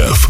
Лайф.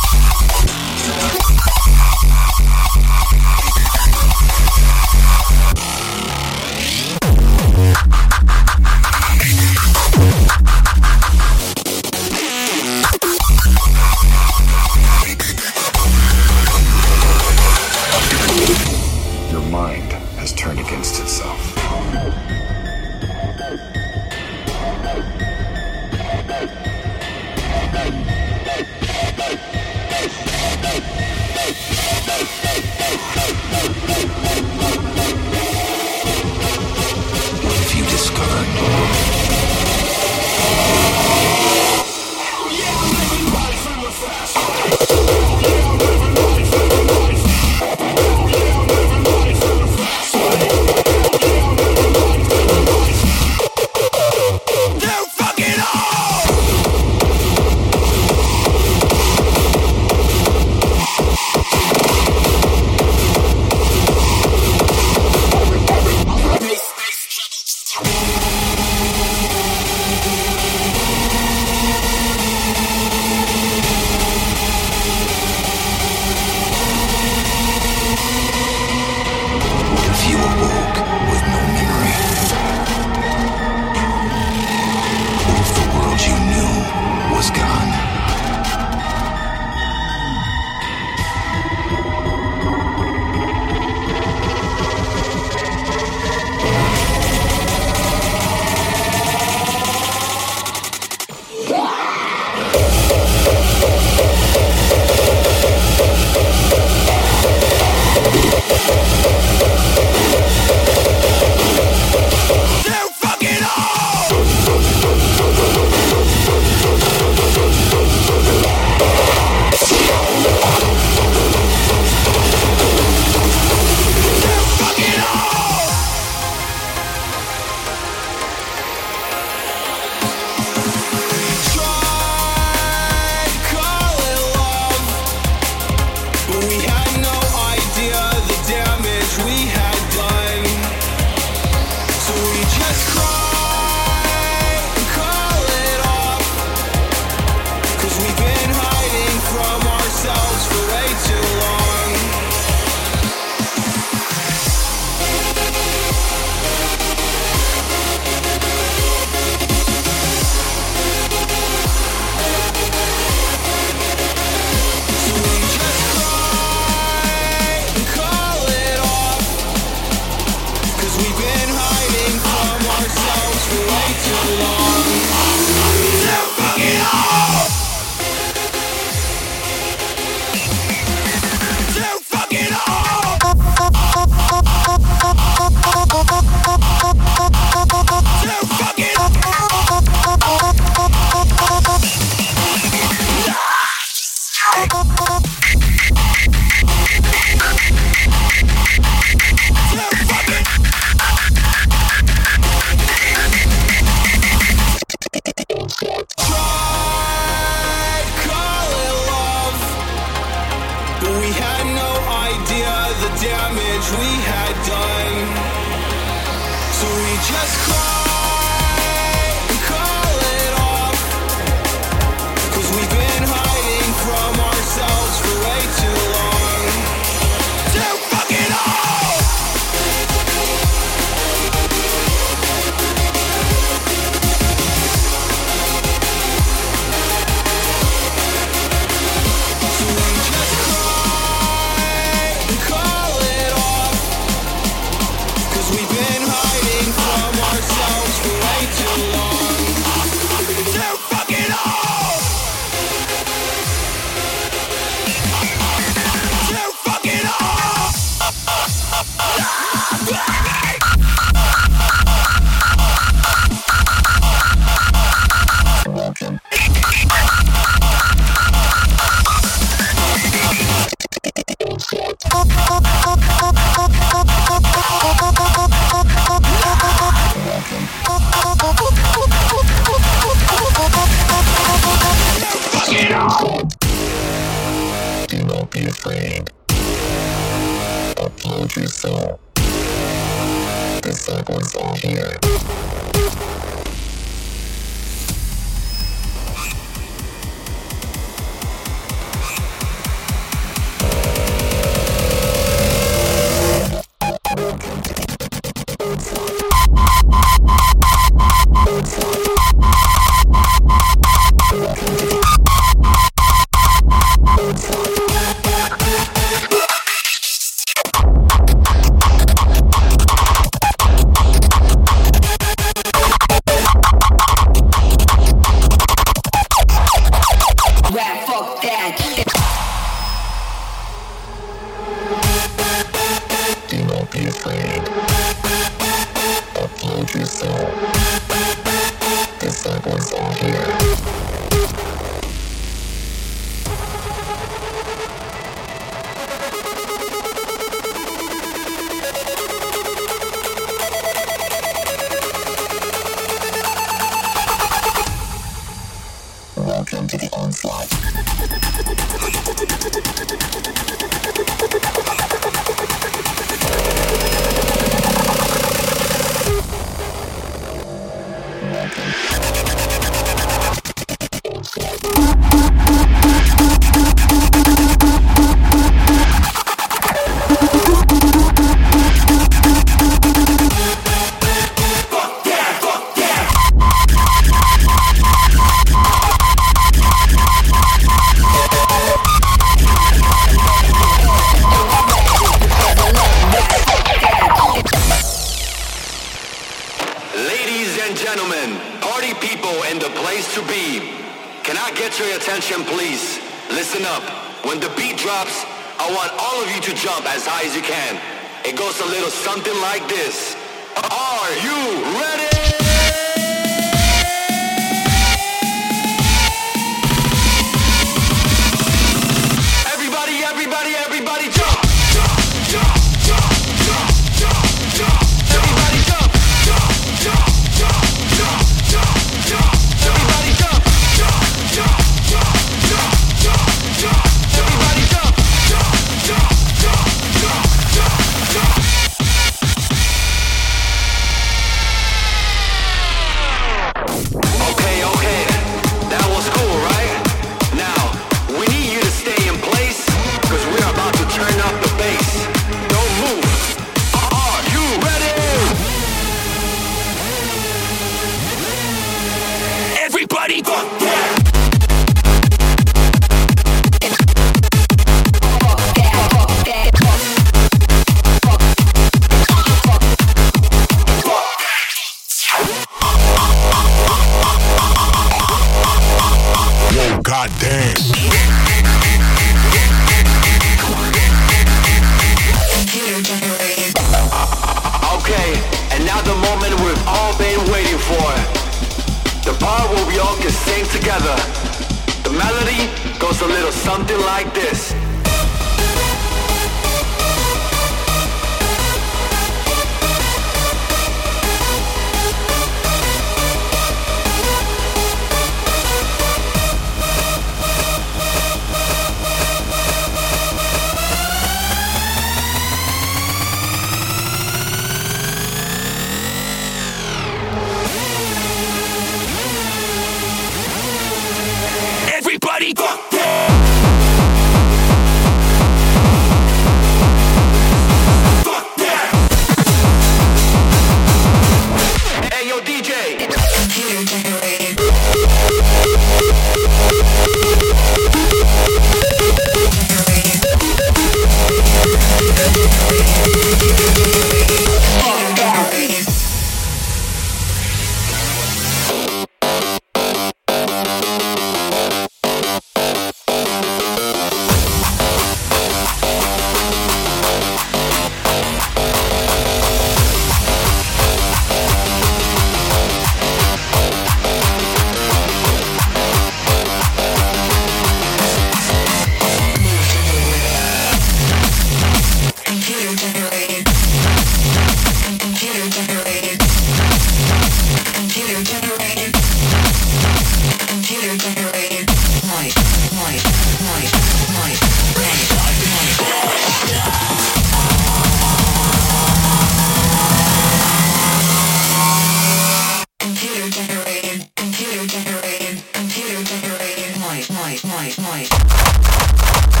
Fuck.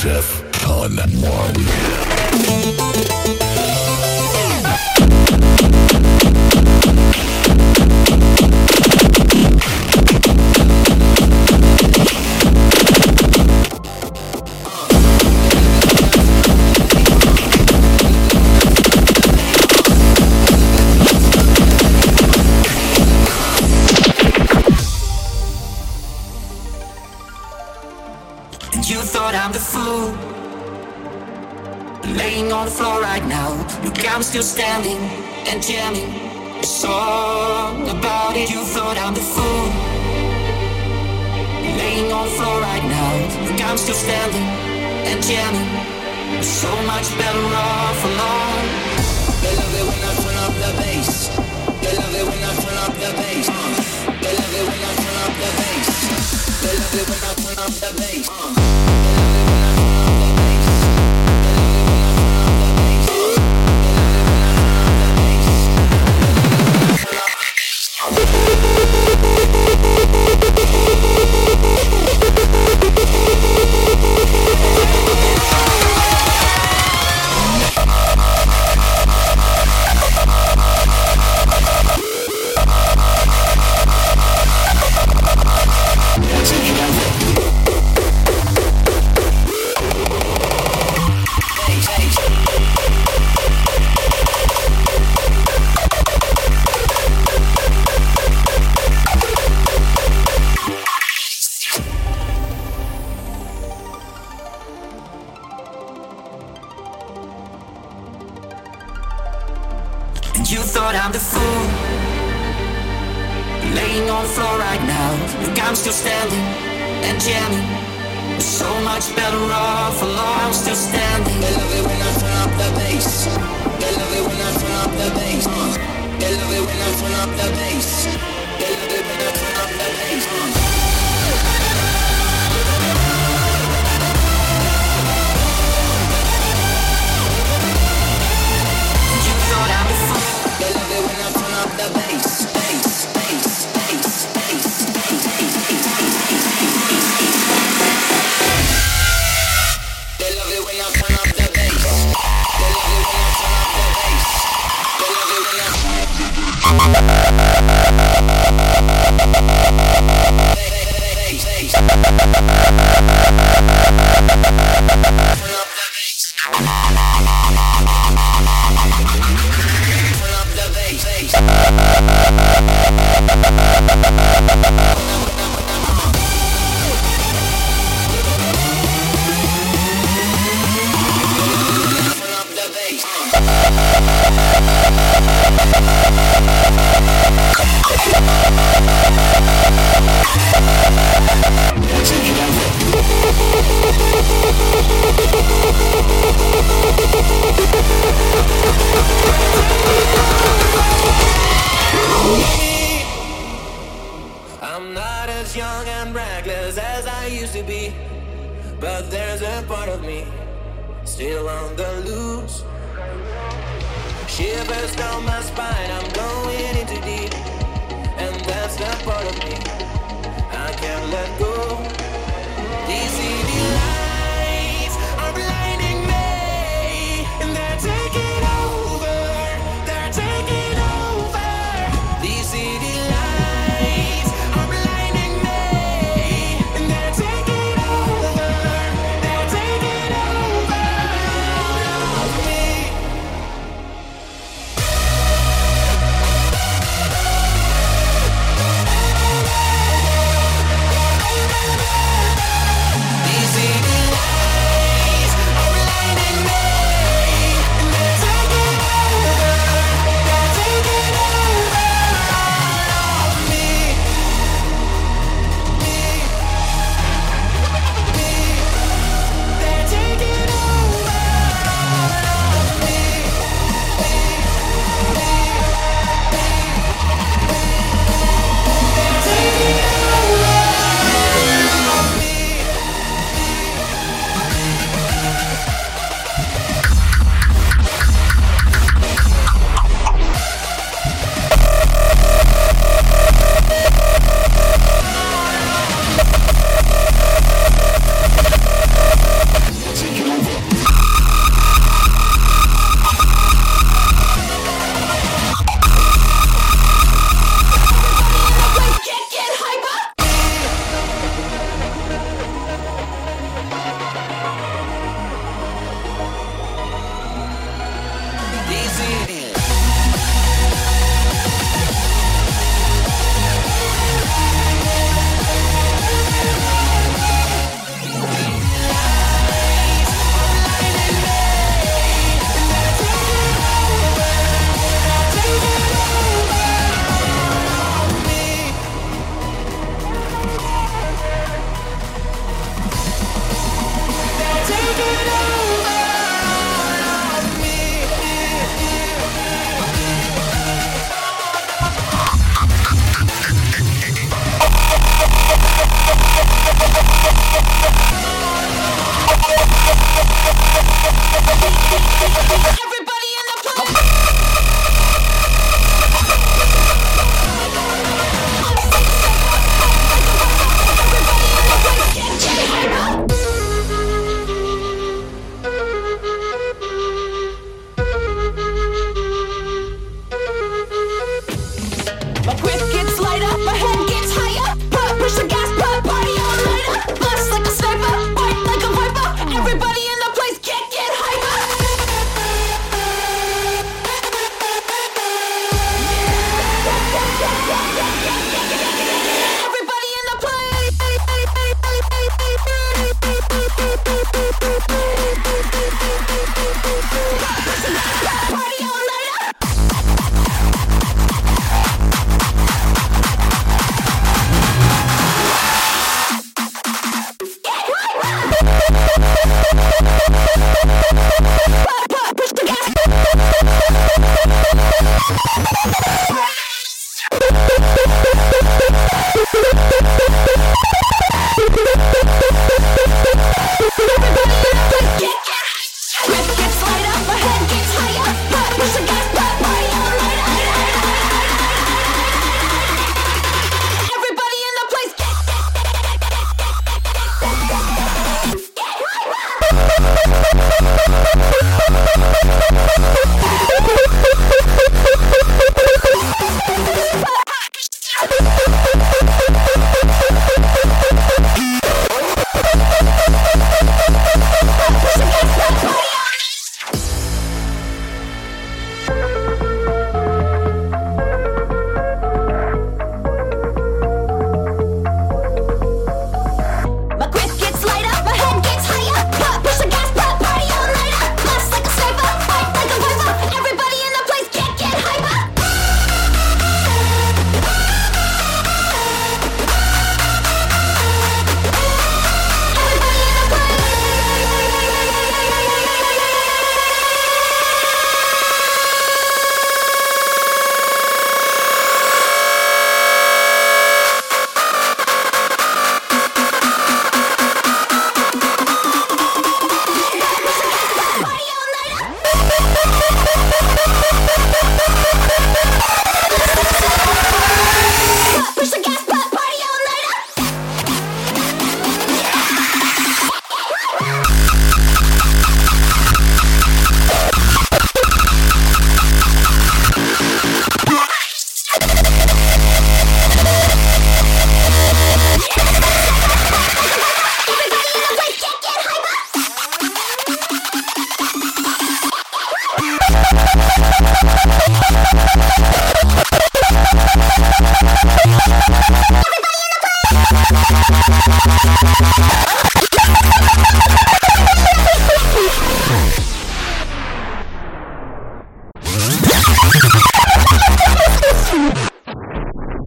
Jeff Conmore. and jamming a song about it. You thought I'm the fool. Laying on floor right now, but I'm still standing and jamming. So much better off alone. They love it when I turn up the bass. They love it when I turn up the bass. Uh. They love it when I turn up the bass. They love it when I turn up the bass. Uh.